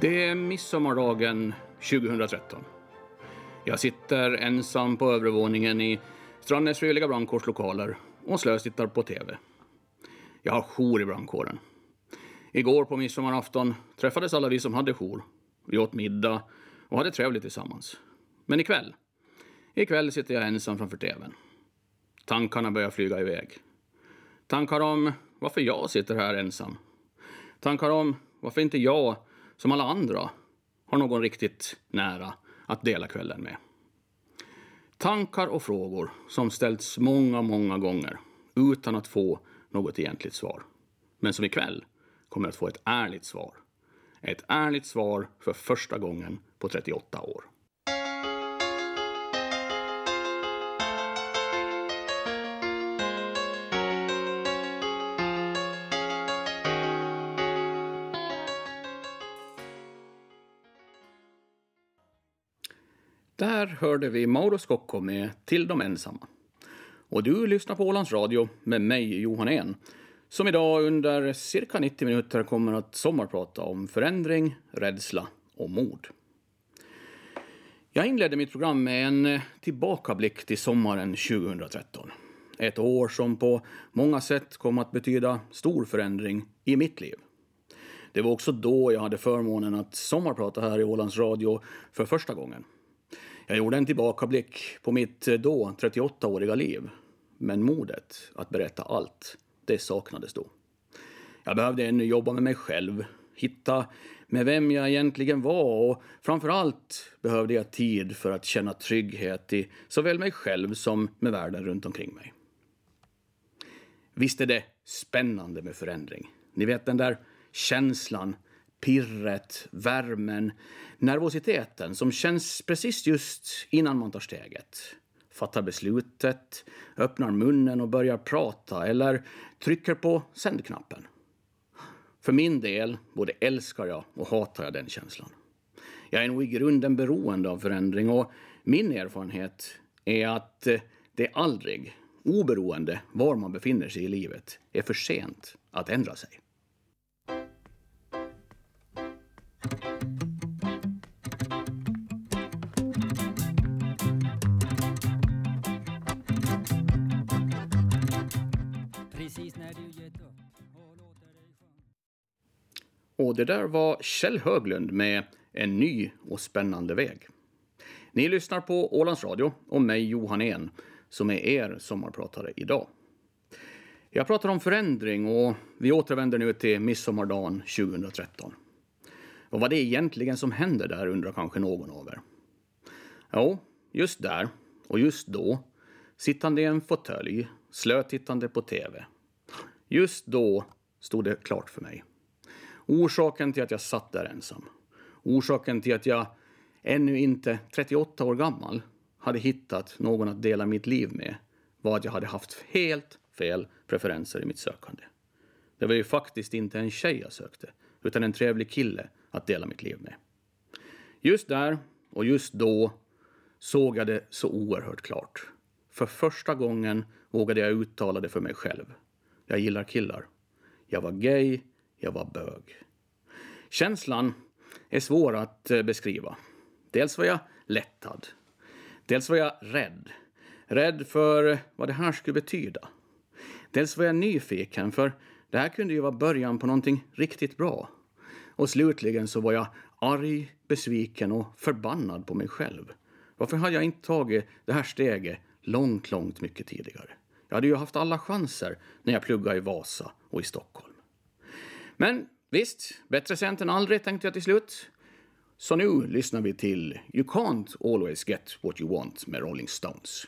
Det är midsommardagen 2013. Jag sitter ensam på övervåningen i Strandnäs frivilliga brandkårs lokaler och slösittar på TV. Jag har jour i brandkåren. Igår på midsommarafton träffades alla vi som hade jour. Vi åt middag och hade trevligt tillsammans. Men ikväll, ikväll sitter jag ensam framför TVn. Tankarna börjar flyga iväg. Tankar om varför jag sitter här ensam. Tankar om varför inte jag, som alla andra, har någon riktigt nära att dela kvällen med. Tankar och frågor som ställts många, många gånger utan att få något egentligt svar. Men som ikväll kommer att få ett ärligt svar. Ett ärligt svar för första gången på 38 år. Där hörde vi Mauro Scocco med Till de ensamma. Och du lyssnar på Ålands Radio med mig, Johan En, som idag under cirka 90 minuter kommer att sommarprata om förändring, rädsla och mod. Jag inledde mitt program med en eh, tillbakablick till sommaren 2013. Ett år som på många sätt kom att betyda stor förändring i mitt liv. Det var också då jag hade förmånen att sommarprata här i Ålands Radio för första gången. Jag gjorde en tillbakablick på mitt eh, då 38-åriga liv. Men modet att berätta allt, det saknades då. Jag behövde ännu jobba med mig själv, hitta med vem jag egentligen var och framför allt behövde jag tid för att känna trygghet i såväl mig själv som med världen runt omkring mig. Visst är det spännande med förändring. Ni vet den där känslan pirret, värmen, nervositeten som känns precis just innan man tar steget. Fattar beslutet, öppnar munnen och börjar prata eller trycker på sändknappen. För min del både älskar jag och hatar jag den känslan. Jag är nog i grunden beroende av förändring och min erfarenhet är att eh, det aldrig, oberoende var man befinner sig i livet, är för sent att ändra sig. Och det där var Kjell Höglund med En ny och spännande väg. Ni lyssnar på Ålands Radio och mig Johan En som är er sommarpratare idag. Jag pratar om förändring och vi återvänder nu till midsommardagen 2013. Vad var det egentligen som hände där undrar kanske någon av er. Jo, just där och just då, sittande i en fåtölj, slötittande på TV. Just då stod det klart för mig. Orsaken till att jag satt där ensam. Orsaken till att jag ännu inte 38 år gammal hade hittat någon att dela mitt liv med var att jag hade haft helt fel preferenser i mitt sökande. Det var ju faktiskt inte en tjej jag sökte, utan en trevlig kille att dela mitt liv med. Just där och just då såg jag det så oerhört klart. För första gången vågade jag uttala det för mig själv. Jag gillar killar. Jag var gay, jag var bög. Känslan är svår att eh, beskriva. Dels var jag lättad. Dels var jag rädd. Rädd för vad det här skulle betyda. Dels var jag nyfiken, för det här kunde ju vara början på någonting riktigt bra. Och slutligen så var jag arg, besviken och förbannad på mig själv. Varför hade jag inte tagit det här steget långt, långt mycket tidigare? Jag hade ju haft alla chanser när jag pluggade i Vasa och i Stockholm. Men visst, bättre sent än aldrig tänkte jag till slut. Så nu lyssnar vi till You Can't Always Get What You Want med Rolling Stones.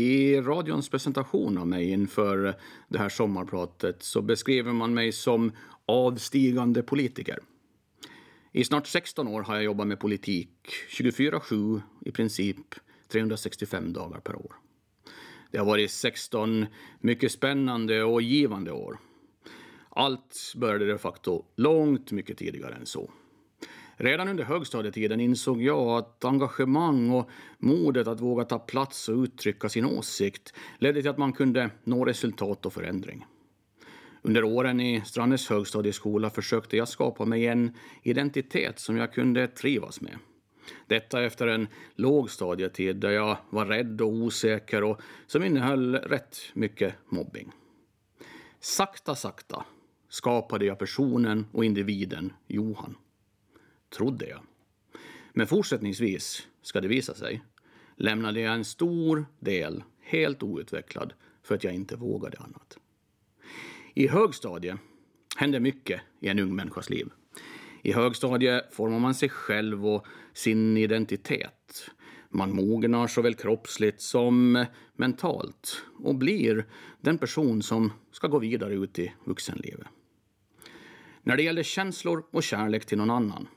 I radions presentation av mig inför det här sommarpratet så beskriver man mig som avstigande politiker. I snart 16 år har jag jobbat med politik 24-7, i princip 365 dagar per år. Det har varit 16 mycket spännande och givande år. Allt började de facto långt mycket tidigare än så. Redan under högstadietiden insåg jag att engagemang och modet att våga ta plats och uttrycka sin åsikt ledde till att man kunde nå resultat och förändring. Under åren i Strandnäs högstadieskola försökte jag skapa mig en identitet som jag kunde trivas med. Detta efter en lågstadietid där jag var rädd och osäker och som innehöll rätt mycket mobbing. Sakta, sakta skapade jag personen och individen Johan. Trodde jag. Men fortsättningsvis, ska det visa sig, lämnade jag en stor del helt outvecklad för att jag inte vågade annat. I högstadiet hände mycket i en ung människas liv. I högstadiet formar man sig själv och sin identitet. Man mognar såväl kroppsligt som mentalt och blir den person som ska gå vidare ut i vuxenlivet. När det gäller känslor och kärlek till någon annan,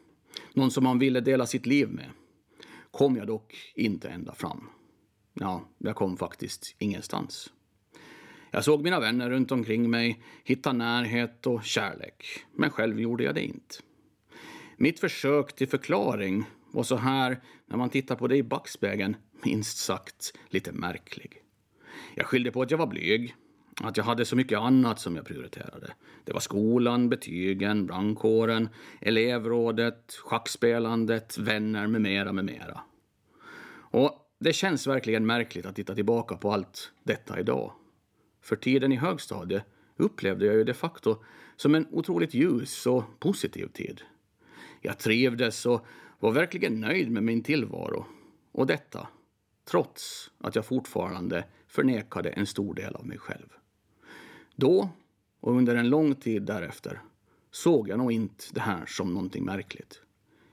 någon som man ville dela sitt liv med, kom jag dock inte ända fram. Ja, jag kom faktiskt ingenstans. Jag såg mina vänner runt omkring mig hitta närhet och kärlek, men själv gjorde jag det inte. Mitt försök till förklaring var så här, när man tittar på det i backspegeln, minst sagt lite märklig. Jag skyllde på att jag var blyg, att jag hade så mycket annat som jag prioriterade. Det var skolan, betygen, brandkåren, elevrådet, schackspelandet, vänner med mera, med mera. Och det känns verkligen märkligt att titta tillbaka på allt detta idag. För tiden i högstadiet upplevde jag ju de facto som en otroligt ljus och positiv tid. Jag trivdes och var verkligen nöjd med min tillvaro. Och detta trots att jag fortfarande förnekade en stor del av mig själv. Då och under en lång tid därefter såg jag nog inte det här som någonting märkligt.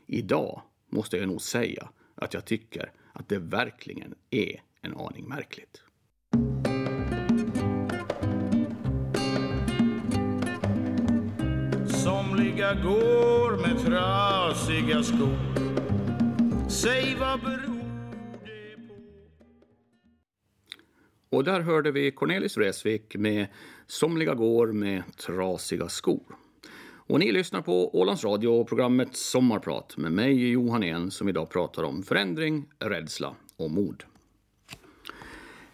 Idag måste jag nog säga att jag tycker att det verkligen är en aning märkligt. Somliga går med trasiga skor Säg vad beror det på? Och där hörde vi Cornelis Vreeswijk med Somliga går med trasiga skor. Och ni lyssnar på Ålands Radio och programmet Sommarprat med mig Johan En som idag pratar om förändring, rädsla och mod.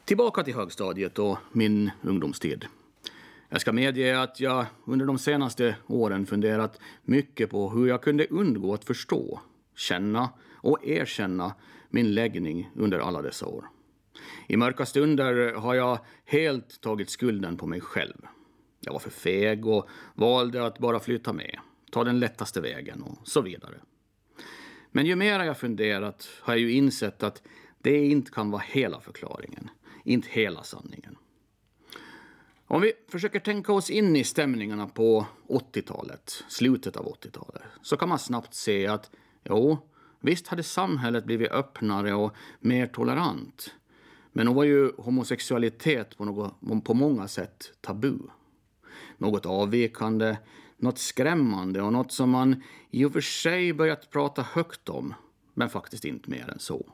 Tillbaka till högstadiet och min ungdomstid. Jag ska medge att jag under de senaste åren funderat mycket på hur jag kunde undgå att förstå, känna och erkänna min läggning under alla dessa år. I mörka stunder har jag helt tagit skulden på mig själv. Jag var för feg och valde att bara flytta med, ta den lättaste vägen och så vidare. Men ju mer jag funderat har jag ju insett att det inte kan vara hela förklaringen, inte hela sanningen. Om vi försöker tänka oss in i stämningarna på 80-talet, slutet av 80-talet, så kan man snabbt se att jo, visst hade samhället blivit öppnare och mer tolerant. Men då var ju homosexualitet på, något, på många sätt tabu. Något avvikande, något skrämmande och något som man i och för sig börjat prata högt om, men faktiskt inte mer än så.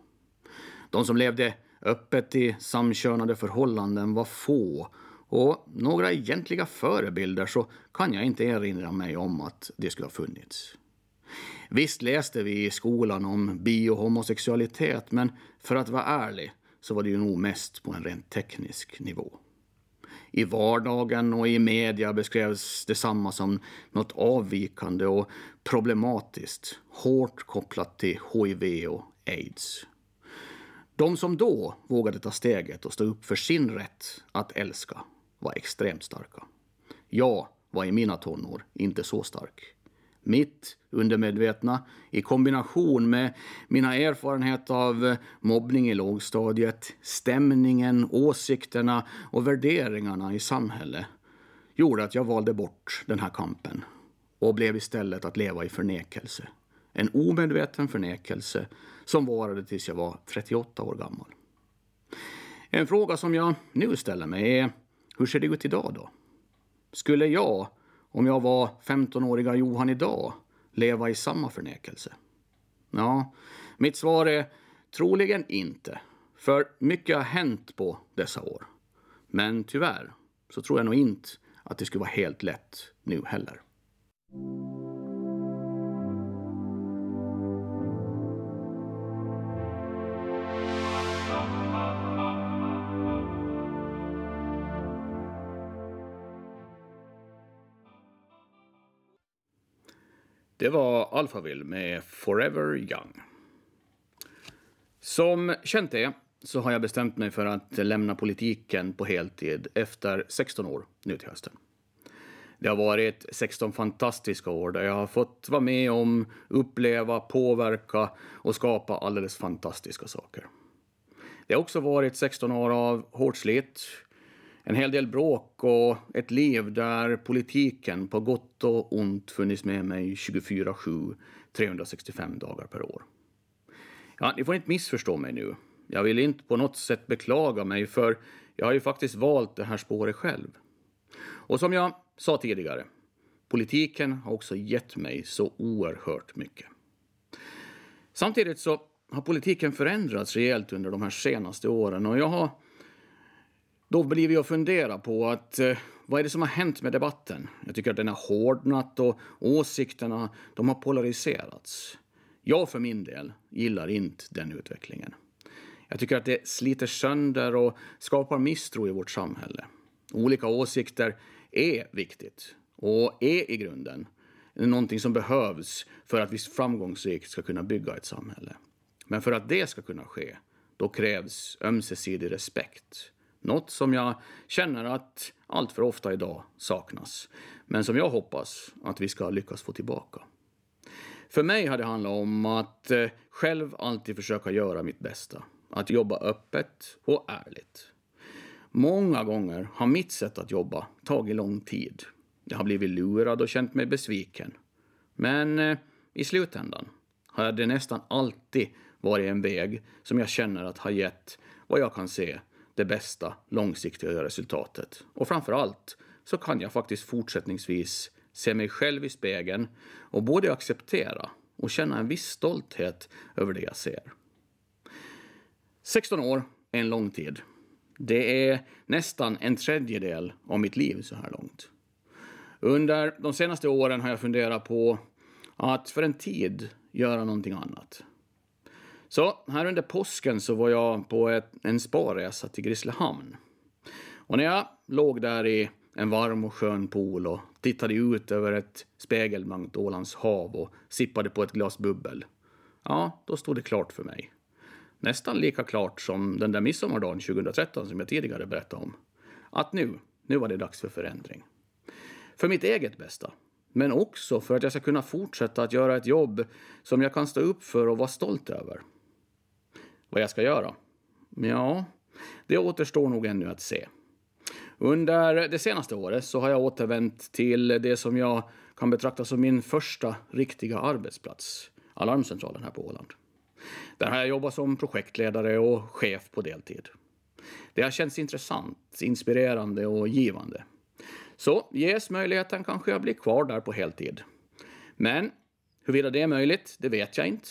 De som levde öppet i samkönade förhållanden var få och några egentliga förebilder så kan jag inte erinra mig om att det skulle ha funnits. Visst läste vi i skolan om bi och homosexualitet men för att vara ärlig så var det ju nog mest på en rent teknisk nivå. I vardagen och i media beskrevs detsamma som något avvikande och problematiskt, hårt kopplat till HIV och aids. De som då vågade ta steget och stå upp för sin rätt att älska var extremt starka. Jag var i mina tonår inte så stark. Mitt undermedvetna i kombination med mina erfarenheter av eh, mobbning i lågstadiet, stämningen, åsikterna och värderingarna i samhället gjorde att jag valde bort den här kampen och blev istället att leva i förnekelse. En omedveten förnekelse som varade tills jag var 38 år gammal. En fråga som jag nu ställer mig är hur ser det ut idag då? Skulle jag, om jag var 15-åriga Johan idag, leva i samma förnekelse? Ja, mitt svar är troligen inte. För mycket har hänt på dessa år. Men tyvärr så tror jag nog inte att det skulle vara helt lätt nu heller. Det var Alphaville med Forever Young. Som känt är så har jag bestämt mig för att lämna politiken på heltid efter 16 år nu till hösten. Det har varit 16 fantastiska år där jag har fått vara med om, uppleva, påverka och skapa alldeles fantastiska saker. Det har också varit 16 år av hårt slit, en hel del bråk och ett liv där politiken på gott och ont funnits med mig 24-7, 365 dagar per år. Ja, ni får inte missförstå mig nu. Jag vill inte på något sätt beklaga mig för jag har ju faktiskt valt det här spåret själv. Och som jag sa tidigare, politiken har också gett mig så oerhört mycket. Samtidigt så har politiken förändrats rejält under de här senaste åren och jag har då blivit att fundera på att eh, vad är det som har hänt med debatten? Jag tycker att den har hårdnat och åsikterna de har polariserats. Jag för min del gillar inte den utvecklingen. Jag tycker att det sliter sönder och skapar misstro i vårt samhälle. Olika åsikter är viktigt och är i grunden någonting som behövs för att vi framgångsrikt ska kunna bygga ett samhälle. Men för att det ska kunna ske, då krävs ömsesidig respekt. Något som jag känner att allt för ofta idag saknas, men som jag hoppas att vi ska lyckas få tillbaka. För mig har det handlat om att eh, själv alltid försöka göra mitt bästa. Att jobba öppet och ärligt. Många gånger har mitt sätt att jobba tagit lång tid. Jag har blivit lurad och känt mig besviken. Men eh, i slutändan har det nästan alltid varit en väg som jag känner att har gett, vad jag kan se, det bästa långsiktiga resultatet. Och framför allt så kan jag faktiskt fortsättningsvis se mig själv i spegeln och både acceptera och känna en viss stolthet över det jag ser. 16 år är en lång tid. Det är nästan en tredjedel av mitt liv så här långt. Under de senaste åren har jag funderat på att för en tid göra någonting annat. Så här under påsken så var jag på ett, en sparresa till Grisslehamn. Och när jag låg där i en varm och skön pool och tittade ut över ett spegelblankt Ålands hav och sippade på ett glas bubbel. Ja, då stod det klart för mig. Nästan lika klart som den där midsommardagen 2013 som jag tidigare berättade om. Att nu, nu var det dags för förändring. För mitt eget bästa. Men också för att jag ska kunna fortsätta att göra ett jobb som jag kan stå upp för och vara stolt över. Vad jag ska göra? Ja, det återstår nog ännu att se. Under det senaste året så har jag återvänt till det som jag kan betrakta som min första riktiga arbetsplats, Alarmcentralen här på Åland. Där har jag jobbat som projektledare och chef på deltid. Det har känts intressant, inspirerande och givande. Så ges möjligheten kanske jag blir kvar där på heltid. Men huruvida det är möjligt, det vet jag inte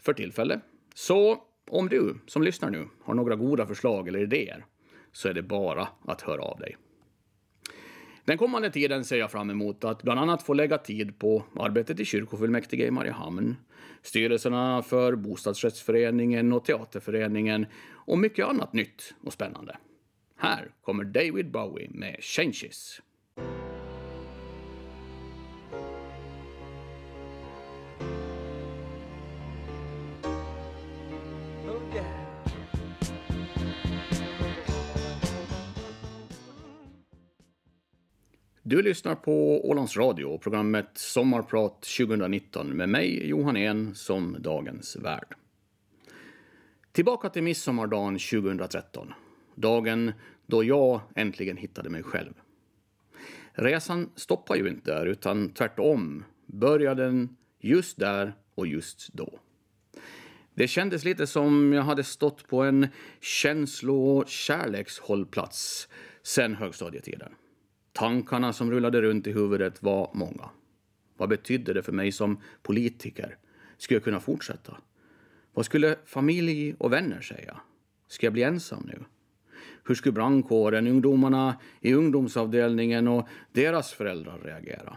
för tillfället. Så om du som lyssnar nu har några goda förslag eller idéer så är det bara att höra av dig. Den kommande tiden ser jag fram emot att bland annat få lägga tid på arbetet i kyrkofullmäktige i Mariehamn, styrelserna för bostadsrättsföreningen och teaterföreningen och mycket annat nytt och spännande. Här kommer David Bowie med Changes. Du lyssnar på Ålands Radio och programmet Sommarprat 2019 med mig, Johan En, som dagens värd. Tillbaka till midsommardagen 2013. Dagen då jag äntligen hittade mig själv. Resan stoppar ju inte där, utan tvärtom började den just där och just då. Det kändes lite som jag hade stått på en känslo och kärlekshållplats sen högstadietiden. Tankarna som rullade runt i huvudet var många. Vad betydde det för mig som politiker? Skulle jag kunna fortsätta? Vad skulle familj och vänner säga? Ska jag bli ensam nu? Hur skulle brandkåren, ungdomarna i ungdomsavdelningen och deras föräldrar reagera?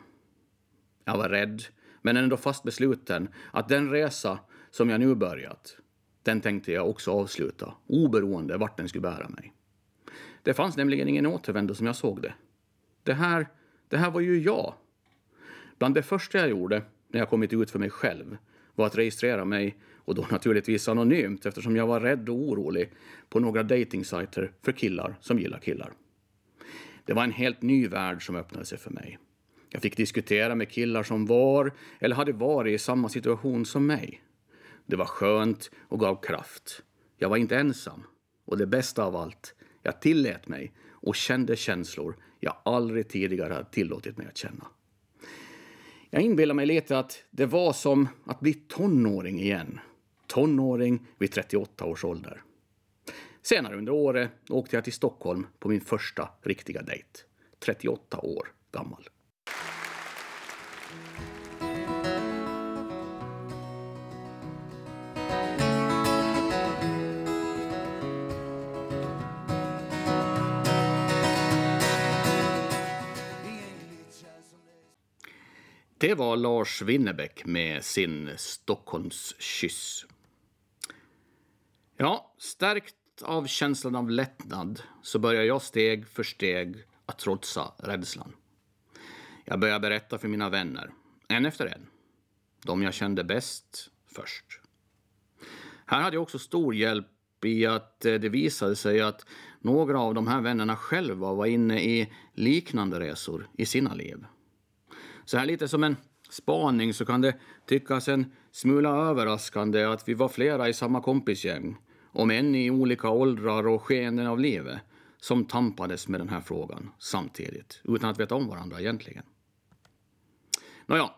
Jag var rädd, men ändå fast besluten att den resa som jag nu börjat, den tänkte jag också avsluta, oberoende vart den skulle bära mig. Det fanns nämligen ingen återvändo som jag såg det. Det här, det här var ju jag. Bland det första jag gjorde när jag kommit ut för mig själv var att registrera mig, och då naturligtvis anonymt eftersom jag var rädd och orolig, på några datingsajter för killar som gillar killar. Det var en helt ny värld som öppnade sig för mig. Jag fick diskutera med killar som var eller hade varit i samma situation som mig. Det var skönt och gav kraft. Jag var inte ensam. Och det bästa av allt, jag tillät mig och kände känslor jag aldrig tidigare hade tillåtit mig att känna. Jag inbillar mig lite att det var som att bli tonåring igen. Tonåring vid 38 års ålder. Senare under året åkte jag till Stockholm på min första riktiga dejt. 38 år gammal. Det var Lars Winnerbäck med sin Stockholmskyss. Ja, stärkt av känslan av lättnad så börjar jag steg för steg att trotsa rädslan. Jag börjar berätta för mina vänner, en efter en. De jag kände bäst först. Här hade jag också stor hjälp i att eh, det visade sig att några av de här vännerna själva var inne i liknande resor i sina liv. Så här lite som en spaning så kan det tyckas en smula överraskande att vi var flera i samma kompisgäng, om än i olika åldrar och skeenden av livet, som tampades med den här frågan samtidigt, utan att veta om varandra egentligen. Nåja,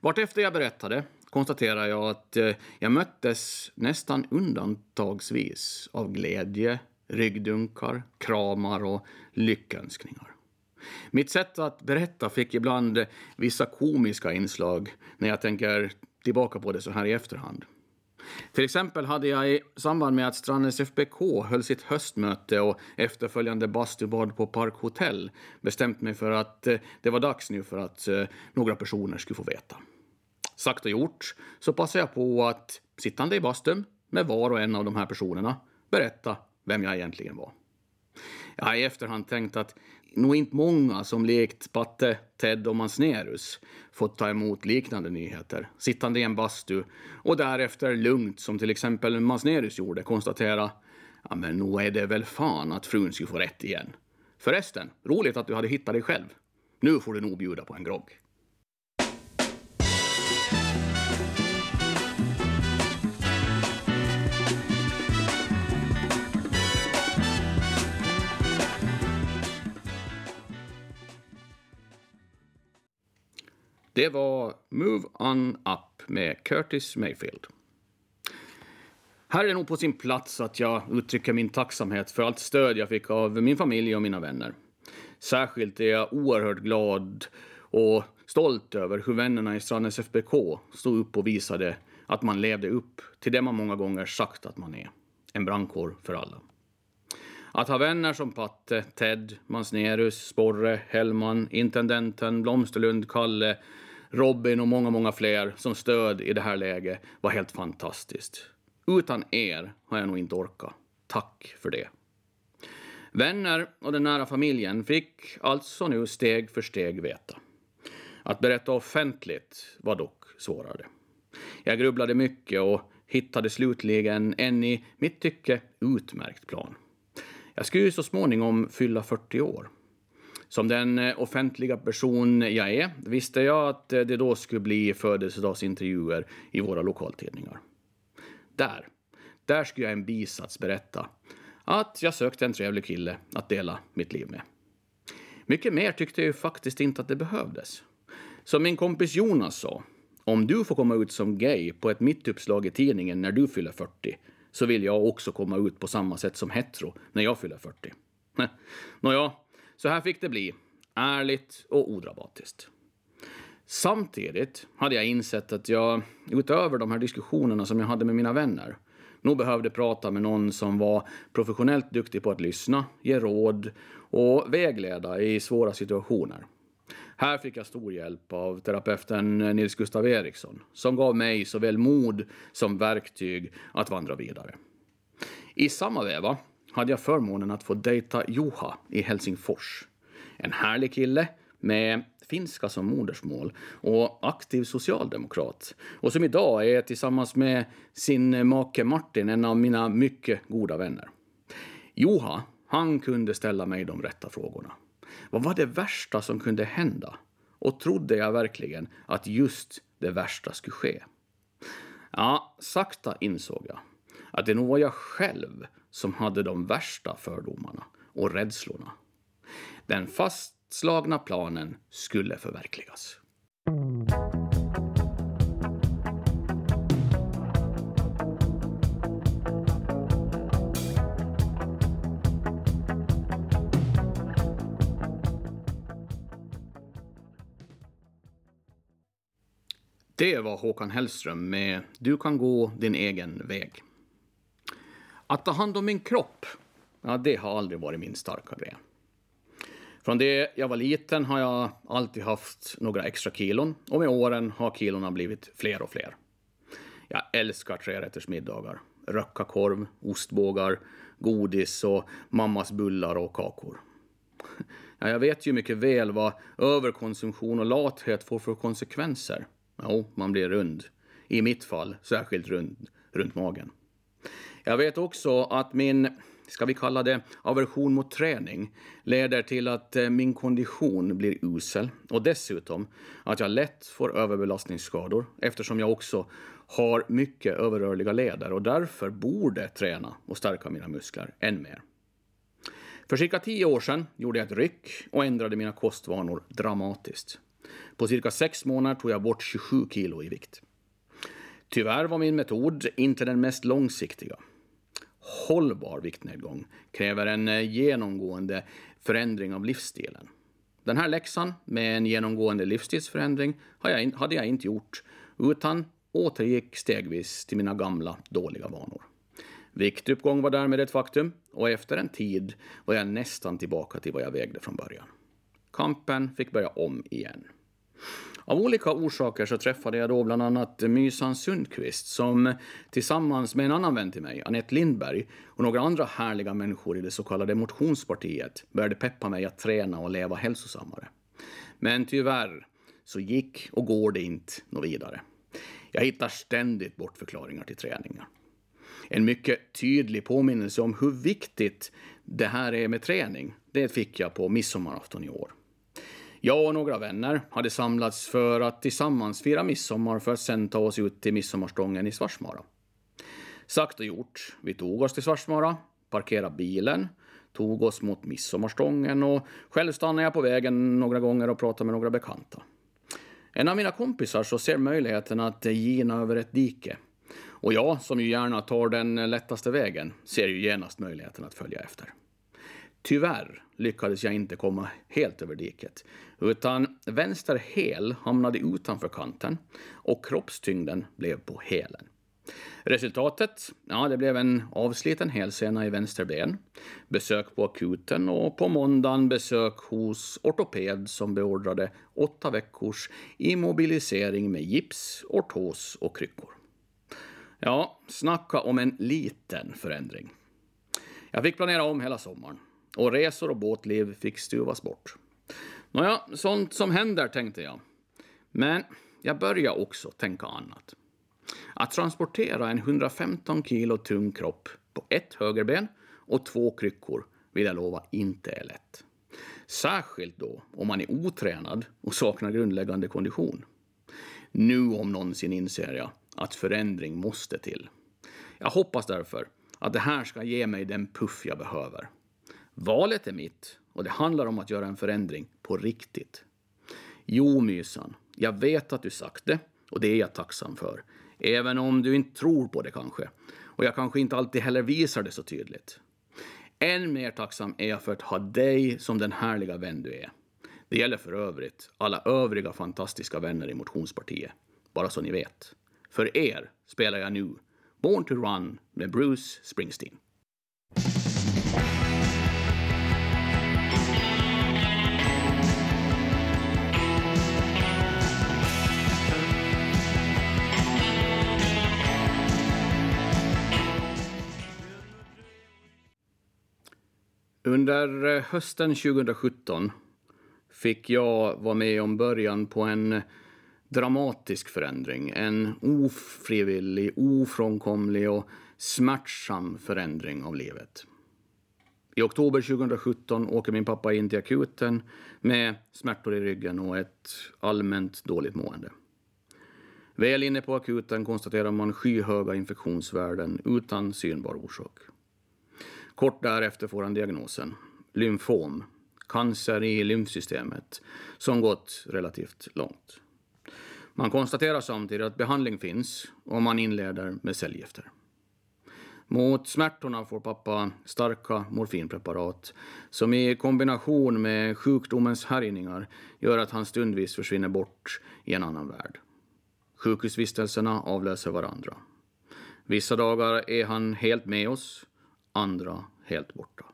vartefter jag berättade konstaterar jag att eh, jag möttes nästan undantagsvis av glädje, ryggdunkar, kramar och lyckönskningar. Mitt sätt att berätta fick ibland vissa komiska inslag när jag tänker tillbaka på det så här i efterhand. Till exempel hade jag i samband med att Strandens FBK höll sitt höstmöte och efterföljande bastubad på Park Hotel bestämt mig för att eh, det var dags nu för att eh, några personer skulle få veta. Sagt och gjort så passade jag på att sittande i bastun med var och en av de här personerna berätta vem jag egentligen var. Jag har i efterhand tänkt att nog inte många som likt Patte, Ted och Mansnerus fått ta emot liknande nyheter, sittande i en bastu och därefter lugnt, som till exempel Mansnerus gjorde, konstatera ja men nog är det väl fan att frun skulle få rätt igen. Förresten, roligt att du hade hittat dig själv. Nu får du nog bjuda på en grogg. Det var Move On Up med Curtis Mayfield. Här är det nog på sin plats att jag uttrycker min tacksamhet för allt stöd jag fick av min familj och mina vänner. Särskilt är jag oerhört glad och stolt över hur vännerna i Strandens FBK stod upp och visade att man levde upp till det man många gånger sagt att man är. En brandkår för alla. Att ha vänner som Patte, Ted, Mansnerus, Sporre, Hellman, Intendenten, Blomsterlund, Kalle, Robin och många, många fler som stöd i det här läget var helt fantastiskt. Utan er har jag nog inte orkat. Tack för det. Vänner och den nära familjen fick alltså nu steg för steg veta. Att berätta offentligt var dock svårare. Jag grubblade mycket och hittade slutligen en i mitt tycke utmärkt plan. Jag skulle ju så småningom fylla 40 år. Som den eh, offentliga person jag är visste jag att eh, det då skulle bli födelsedagsintervjuer i våra lokaltidningar. Där, där skulle jag i en bisats berätta att jag sökte en trevlig kille att dela mitt liv med. Mycket mer tyckte jag ju faktiskt inte att det behövdes. Som min kompis Jonas sa, om du får komma ut som gay på ett mittuppslag i tidningen när du fyller 40 så vill jag också komma ut på samma sätt som hetero när jag fyller 40. Nåja, så här fick det bli. Ärligt och odramatiskt. Samtidigt hade jag insett att jag, utöver de här diskussionerna som jag hade med mina vänner, nog behövde prata med någon som var professionellt duktig på att lyssna, ge råd och vägleda i svåra situationer. Här fick jag stor hjälp av terapeuten Nils Gustav Eriksson som gav mig såväl mod som verktyg att vandra vidare. I samma veva hade jag förmånen att få dejta Juha i Helsingfors. En härlig kille med finska som modersmål och aktiv socialdemokrat och som idag är tillsammans med sin make Martin en av mina mycket goda vänner. Joha, han kunde ställa mig de rätta frågorna. Vad var det värsta som kunde hända? Och trodde jag verkligen att just det värsta skulle ske? Ja, sakta insåg jag att det nog var jag själv som hade de värsta fördomarna och rädslorna. Den fastslagna planen skulle förverkligas. Det var Håkan Hellström med Du kan gå din egen väg. Att ta hand om min kropp, ja, det har aldrig varit min starka grej. Från det jag var liten har jag alltid haft några extra kilon och med åren har kilona blivit fler och fler. Jag älskar trerättersmiddagar, röckakorv, ostbågar, godis och mammas bullar och kakor. Ja, jag vet ju mycket väl vad överkonsumtion och lathet får för konsekvenser. Jo, man blir rund. I mitt fall särskilt rund runt magen. Jag vet också att min, ska vi kalla det, aversion mot träning leder till att eh, min kondition blir usel och dessutom att jag lätt får överbelastningsskador eftersom jag också har mycket överrörliga leder och därför borde träna och stärka mina muskler än mer. För cirka tio år sedan gjorde jag ett ryck och ändrade mina kostvanor dramatiskt. På cirka sex månader tog jag bort 27 kilo i vikt. Tyvärr var min metod inte den mest långsiktiga. Hållbar viktnedgång kräver en eh, genomgående förändring av livsstilen. Den här läxan med en genomgående livsstilsförändring hade jag inte gjort utan återgick stegvis till mina gamla dåliga vanor. Viktuppgång var därmed ett faktum och efter en tid var jag nästan tillbaka till vad jag vägde från början. Kampen fick börja om igen. Av olika orsaker så träffade jag då bland annat Mysan Sundqvist som tillsammans med en annan vän till mig, Annette Lindberg, och några andra härliga människor i det så kallade motionspartiet började peppa mig att träna och leva hälsosammare. Men tyvärr så gick och går det inte något vidare. Jag hittar ständigt bortförklaringar till träningar. En mycket tydlig påminnelse om hur viktigt det här är med träning, det fick jag på midsommarafton i år. Jag och några vänner hade samlats för att tillsammans fira midsommar för att sen ta oss ut till midsommarstången i Svarsmara. Sagt och gjort. Vi tog oss till Svarsmara, parkerade bilen, tog oss mot midsommarstången och själv stannade jag på vägen några gånger och pratade med några bekanta. En av mina kompisar så ser möjligheten att gina över ett dike. Och jag, som ju gärna tar den lättaste vägen, ser ju genast möjligheten att följa efter. Tyvärr lyckades jag inte komma helt över diket, utan vänster häl hamnade utanför kanten och kroppstyngden blev på hälen. Resultatet? Ja, det blev en avsliten hälsena i vänster ben, besök på akuten och på måndagen besök hos ortoped som beordrade åtta veckors immobilisering med gips, ortos och kryckor. Ja, snacka om en liten förändring. Jag fick planera om hela sommaren och resor och båtliv fick stuvas bort. Nåja, sånt som händer, tänkte jag. Men jag började också tänka annat. Att transportera en 115 kilo tung kropp på ett högerben och två kryckor vill jag lova inte är lätt. Särskilt då om man är otränad och saknar grundläggande kondition. Nu om någonsin inser jag att förändring måste till. Jag hoppas därför att det här ska ge mig den puff jag behöver. Valet är mitt och det handlar om att göra en förändring på riktigt. Jo, Mysan, jag vet att du sagt det och det är jag tacksam för. Även om du inte tror på det kanske. Och jag kanske inte alltid heller visar det så tydligt. Än mer tacksam är jag för att ha dig som den härliga vän du är. Det gäller för övrigt alla övriga fantastiska vänner i motionspartiet. Bara så ni vet. För er spelar jag nu Born to Run med Bruce Springsteen. Under eh, hösten 2017 fick jag vara med om början på en dramatisk förändring. En ofrivillig, ofrånkomlig och smärtsam förändring av livet. I oktober 2017 åker min pappa in till akuten med smärtor i ryggen och ett allmänt dåligt mående. Väl inne på akuten konstaterar man skyhöga infektionsvärden utan synbar orsak. Kort därefter får han diagnosen lymfom, cancer i lymfsystemet, som gått relativt långt. Man konstaterar samtidigt att behandling finns och man inleder med cellgifter. Mot smärtorna får pappa starka morfinpreparat som i kombination med sjukdomens härjningar gör att han stundvis försvinner bort i en annan värld. Sjukhusvistelserna avlöser varandra. Vissa dagar är han helt med oss, andra helt borta.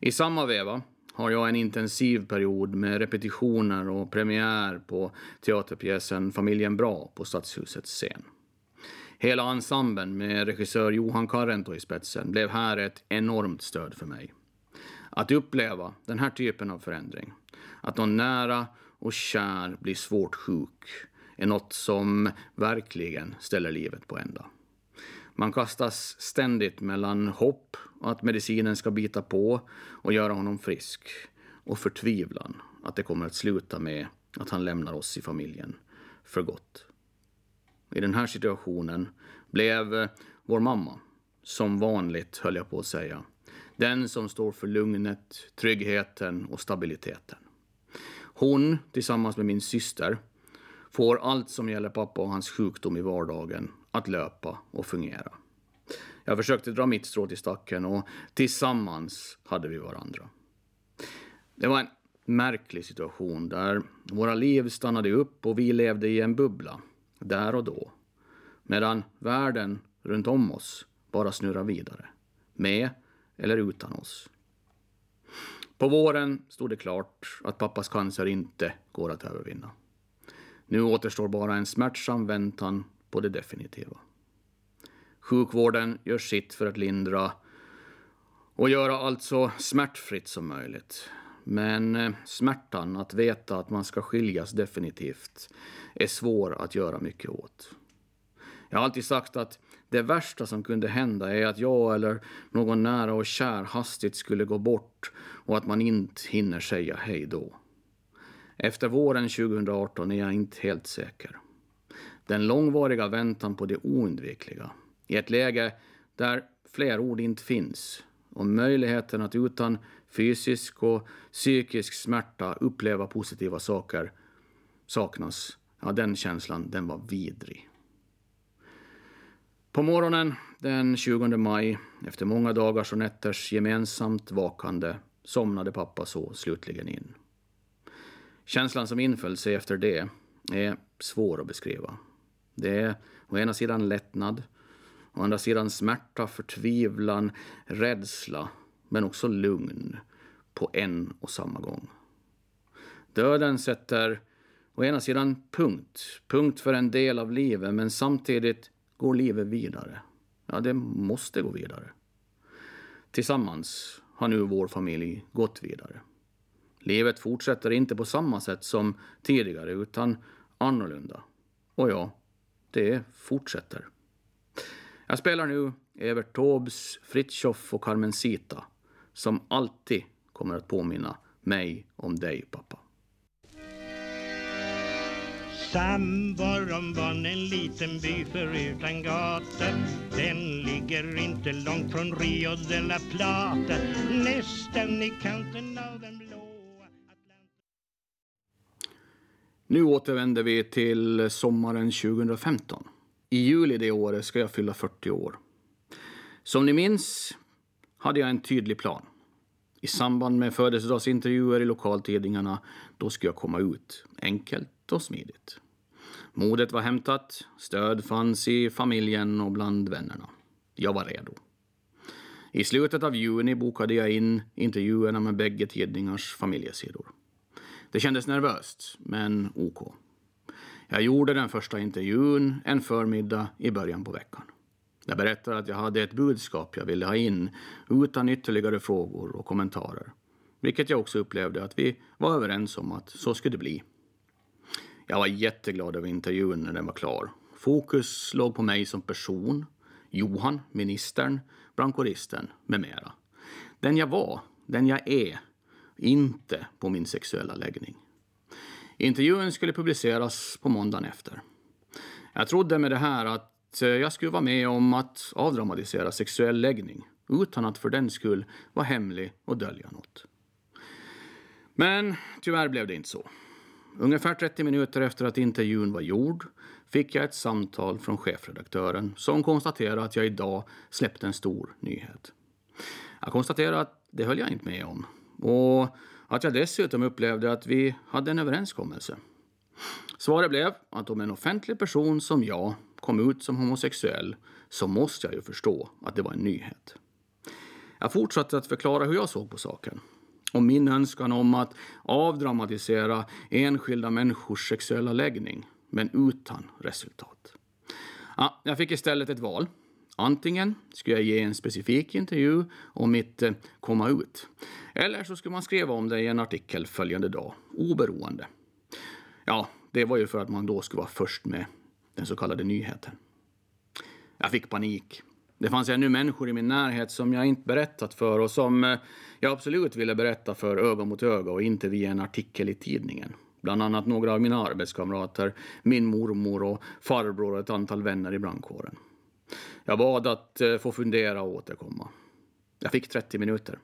I samma veva har jag en intensiv period med repetitioner och premiär på teaterpjäsen Familjen Bra på Stadshusets scen. Hela ensemblen med regissör Johan Karento i spetsen blev här ett enormt stöd för mig. Att uppleva den här typen av förändring, att någon nära och kär blir svårt sjuk, är något som verkligen ställer livet på ända. Man kastas ständigt mellan hopp att medicinen ska bita på och göra honom frisk och förtvivlan att det kommer att sluta med att han lämnar oss i familjen för gott. I den här situationen blev eh, vår mamma, som vanligt höll jag på att säga, den som står för lugnet, tryggheten och stabiliteten. Hon, tillsammans med min syster, får allt som gäller pappa och hans sjukdom i vardagen att löpa och fungera. Jag försökte dra mitt strå till stacken och tillsammans hade vi varandra. Det var en märklig situation där våra liv stannade upp och vi levde i en bubbla, där och då. Medan världen runt om oss bara snurrar vidare, med eller utan oss. På våren stod det klart att pappas cancer inte går att övervinna. Nu återstår bara en smärtsam väntan på det definitiva. Sjukvården gör sitt för att lindra och göra allt så smärtfritt som möjligt. Men eh, smärtan att veta att man ska skiljas definitivt är svår att göra mycket åt. Jag har alltid sagt att det värsta som kunde hända är att jag eller någon nära och kär hastigt skulle gå bort och att man inte hinner säga hej då. Efter våren 2018 är jag inte helt säker. Den långvariga väntan på det oundvikliga i ett läge där fler ord inte finns och möjligheten att utan fysisk och psykisk smärta uppleva positiva saker saknas, ja, den känslan den var vidrig. På morgonen den 20 maj, efter många dagars och nätters gemensamt vakande, somnade pappa så slutligen in. Känslan som inföll sig efter det är svår att beskriva. Det är å ena sidan lättnad, Å andra sidan smärta, förtvivlan, rädsla, men också lugn på en och samma gång. Döden sätter å ena sidan punkt, punkt för en del av livet, men samtidigt går livet vidare. Ja, det måste gå vidare. Tillsammans har nu vår familj gått vidare. Livet fortsätter inte på samma sätt som tidigare, utan annorlunda. Och ja, det fortsätter. Jag spelar nu Evert Taubes Fritjof och Carmencita som alltid kommer att påminna mig om dig, pappa. Samborum var en liten by förutan gator Den ligger inte långt från Rio de la Plata Nästan i kanten av den blå... Nu återvänder vi till sommaren 2015. I juli det året ska jag fylla 40 år. Som ni minns hade jag en tydlig plan. I samband med födelsedagsintervjuer i lokaltidningarna, då skulle jag komma ut. Enkelt och smidigt. Modet var hämtat, stöd fanns i familjen och bland vännerna. Jag var redo. I slutet av juni bokade jag in intervjuerna med bägge tidningars familjesidor. Det kändes nervöst, men OK. Jag gjorde den första intervjun en förmiddag i början på veckan. Jag berättade att jag hade ett budskap jag ville ha in utan ytterligare frågor och kommentarer. vilket jag också upplevde att vi var överens om att så skulle det bli. Jag var jätteglad över intervjun när den var klar. Fokus låg på mig som person, Johan, ministern, brandkåristen med mera. Den jag var, den jag är, inte på min sexuella läggning. Intervjun skulle publiceras på måndagen efter. Jag trodde med det här att eh, jag skulle vara med om att avdramatisera sexuell läggning utan att för den skull vara hemlig och dölja något. Men tyvärr blev det inte så. Ungefär 30 minuter efter att intervjun var gjord fick jag ett samtal från chefredaktören som konstaterade att jag idag släppte en stor nyhet. Jag konstaterade att det höll jag inte med om och att jag dessutom upplevde att vi hade en överenskommelse. Svaret blev att om en offentlig person som jag kom ut som homosexuell så måste jag ju förstå att det var en nyhet. Jag fortsatte att förklara hur jag såg på saken och min önskan om att avdramatisera enskilda människors sexuella läggning, men utan resultat. Ja, jag fick istället ett val. Antingen skulle jag ge en specifik intervju om mitt eh, komma ut, eller så skulle man skriva om det i en artikel följande dag, oberoende. Ja, det var ju för att man då skulle vara först med den så kallade nyheten. Jag fick panik. Det fanns ännu människor i min närhet som jag inte berättat för och som eh, jag absolut ville berätta för öga mot öga och inte via en artikel i tidningen. Bland annat några av mina arbetskamrater, min mormor och farbror och ett antal vänner i brandkåren. Jag bad att eh, få fundera och återkomma. Jag fick 30 minuter.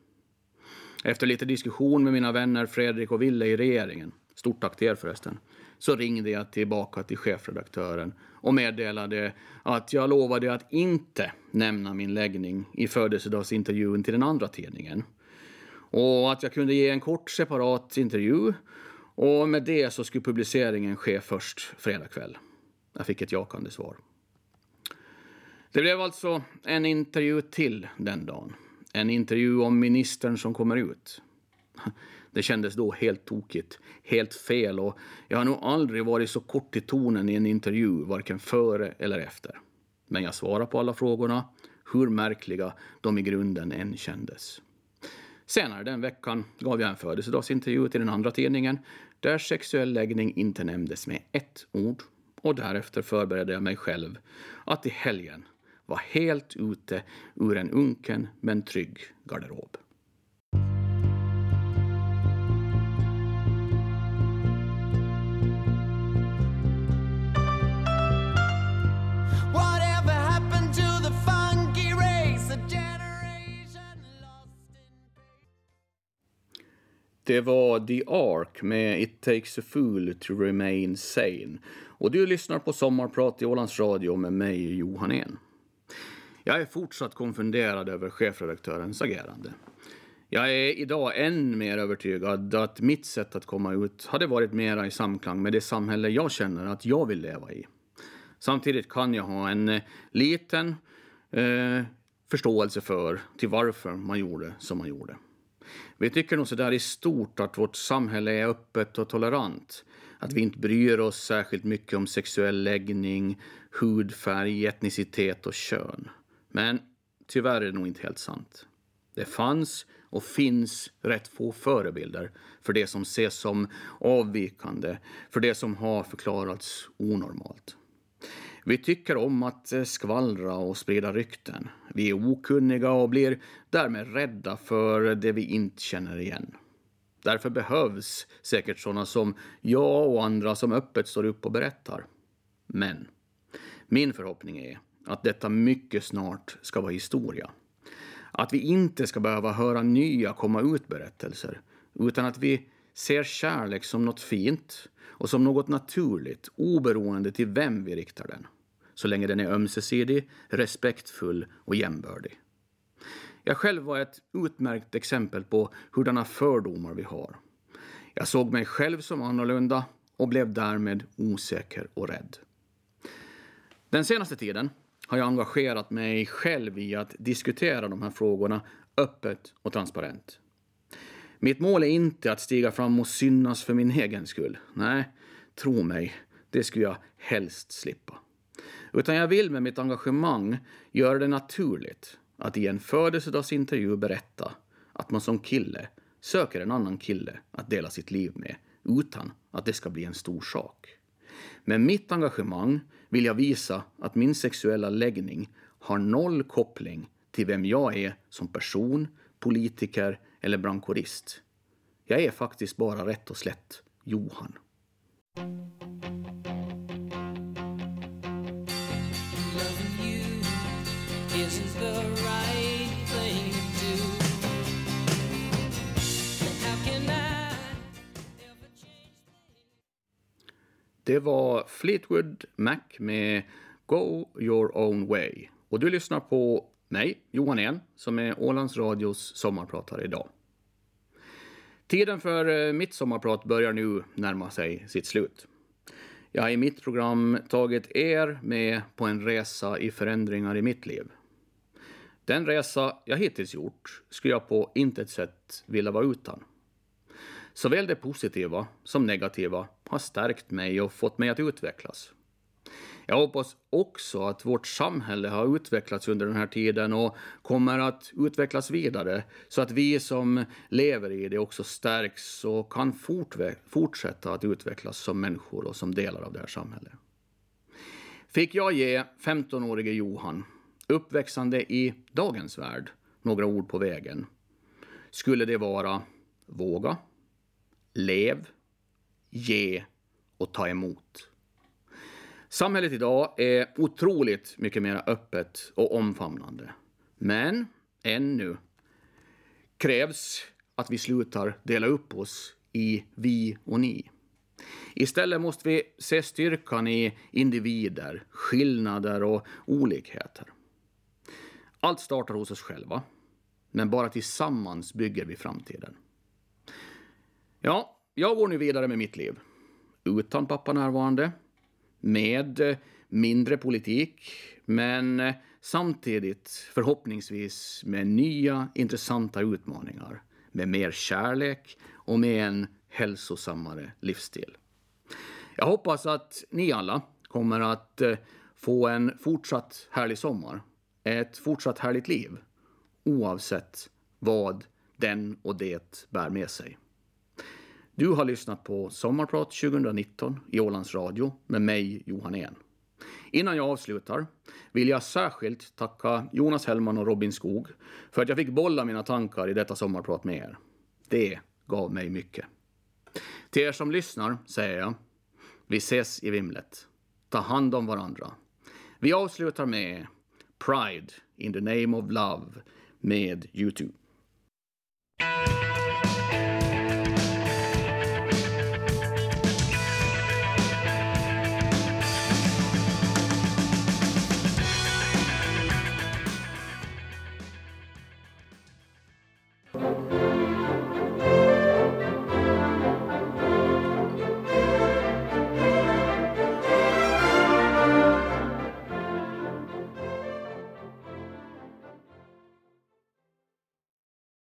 Efter lite diskussion med mina vänner Fredrik och Ville i regeringen, stort tack till er förresten, så ringde jag tillbaka till chefredaktören och meddelade att jag lovade att inte nämna min läggning i födelsedagsintervjun till den andra tidningen. Och att jag kunde ge en kort separat intervju och med det så skulle publiceringen ske först fredag kväll. Jag fick ett jakande svar. Det blev alltså en intervju till den dagen. En intervju om ministern som kommer ut. Det kändes då helt tokigt, helt fel och jag har nog aldrig varit så kort i tonen i en intervju, varken före eller efter. Men jag svarade på alla frågorna, hur märkliga de i grunden än kändes. Senare den veckan gav jag en födelsedagsintervju till den andra tidningen där sexuell läggning inte nämndes med ett ord och därefter förberedde jag mig själv att i helgen vara helt ute ur en unken men trygg garderob. Det var The Ark med It takes a fool to remain sane. Och du lyssnar på Sommarprat i Ålands Radio med mig, Johan En. Jag är fortsatt konfunderad över chefredaktörens agerande. Jag är idag än mer övertygad att mitt sätt att komma ut hade varit mera i samklang med det samhälle jag känner att jag vill leva i. Samtidigt kan jag ha en eh, liten eh, förståelse för till varför man gjorde som man gjorde. Vi tycker nog sådär i stort att vårt samhälle är öppet och tolerant. Att vi inte bryr oss särskilt mycket om sexuell läggning, hudfärg, etnicitet och kön. Men tyvärr är det nog inte helt sant. Det fanns och finns rätt få förebilder för det som ses som avvikande, för det som har förklarats onormalt. Vi tycker om att eh, skvallra och sprida rykten. Vi är okunniga och blir därmed rädda för det vi inte känner igen. Därför behövs säkert sådana som jag och andra som öppet står upp och berättar. Men min förhoppning är att detta mycket snart ska vara historia. Att vi inte ska behöva höra nya komma ut-berättelser, utan att vi ser kärlek som något fint och som något naturligt, oberoende till vem vi riktar den. Så länge den är ömsesidig, respektfull och jämbördig. Jag själv var ett utmärkt exempel på hurdana fördomar vi har. Jag såg mig själv som annorlunda och blev därmed osäker och rädd. Den senaste tiden har jag engagerat mig själv i att diskutera de här frågorna öppet och transparent. Mitt mål är inte att stiga fram och synas för min egen skull. Nej, tro mig, det skulle jag helst slippa. Utan jag vill med mitt engagemang göra det naturligt att i en födelsedagsintervju berätta att man som kille söker en annan kille att dela sitt liv med utan att det ska bli en stor sak. Med mitt engagemang vill jag visa att min sexuella läggning har noll koppling till vem jag är som person, politiker eller brandkårist. Jag är faktiskt bara rätt och slätt Johan. Loving you isn't the Det var Fleetwood Mac med Go your own way. Och du lyssnar på mig, Johan En, som är Ålands Radios sommarpratare idag. Tiden för eh, mitt sommarprat börjar nu närma sig sitt slut. Jag har i mitt program tagit er med på en resa i förändringar i mitt liv. Den resa jag hittills gjort skulle jag på intet sätt vilja vara utan. Såväl det positiva som negativa har stärkt mig och fått mig att utvecklas. Jag hoppas också att vårt samhälle har utvecklats under den här tiden och kommer att utvecklas vidare så att vi som lever i det också stärks och kan fortsätta att utvecklas som människor och som delar av det här samhället. Fick jag ge 15-årige Johan, uppväxande i dagens värld, några ord på vägen skulle det vara våga, lev, ge och ta emot. Samhället idag är otroligt mycket mer öppet och omfamnande. Men ännu krävs att vi slutar dela upp oss i vi och ni. Istället måste vi se styrkan i individer, skillnader och olikheter. Allt startar hos oss själva, men bara tillsammans bygger vi framtiden. Ja, jag går nu vidare med mitt liv. Utan pappa närvarande, med eh, mindre politik, men eh, samtidigt förhoppningsvis med nya intressanta utmaningar, med mer kärlek och med en hälsosammare livsstil. Jag hoppas att ni alla kommer att eh, få en fortsatt härlig sommar, ett fortsatt härligt liv, oavsett vad den och det bär med sig. Du har lyssnat på Sommarprat 2019 i Ålands Radio med mig, Johan En. Innan jag avslutar vill jag särskilt tacka Jonas Hellman och Robin Skog för att jag fick bolla mina tankar i detta sommarprat med er. Det gav mig mycket. Till er som lyssnar säger jag, vi ses i vimlet. Ta hand om varandra. Vi avslutar med Pride in the name of love med Youtube.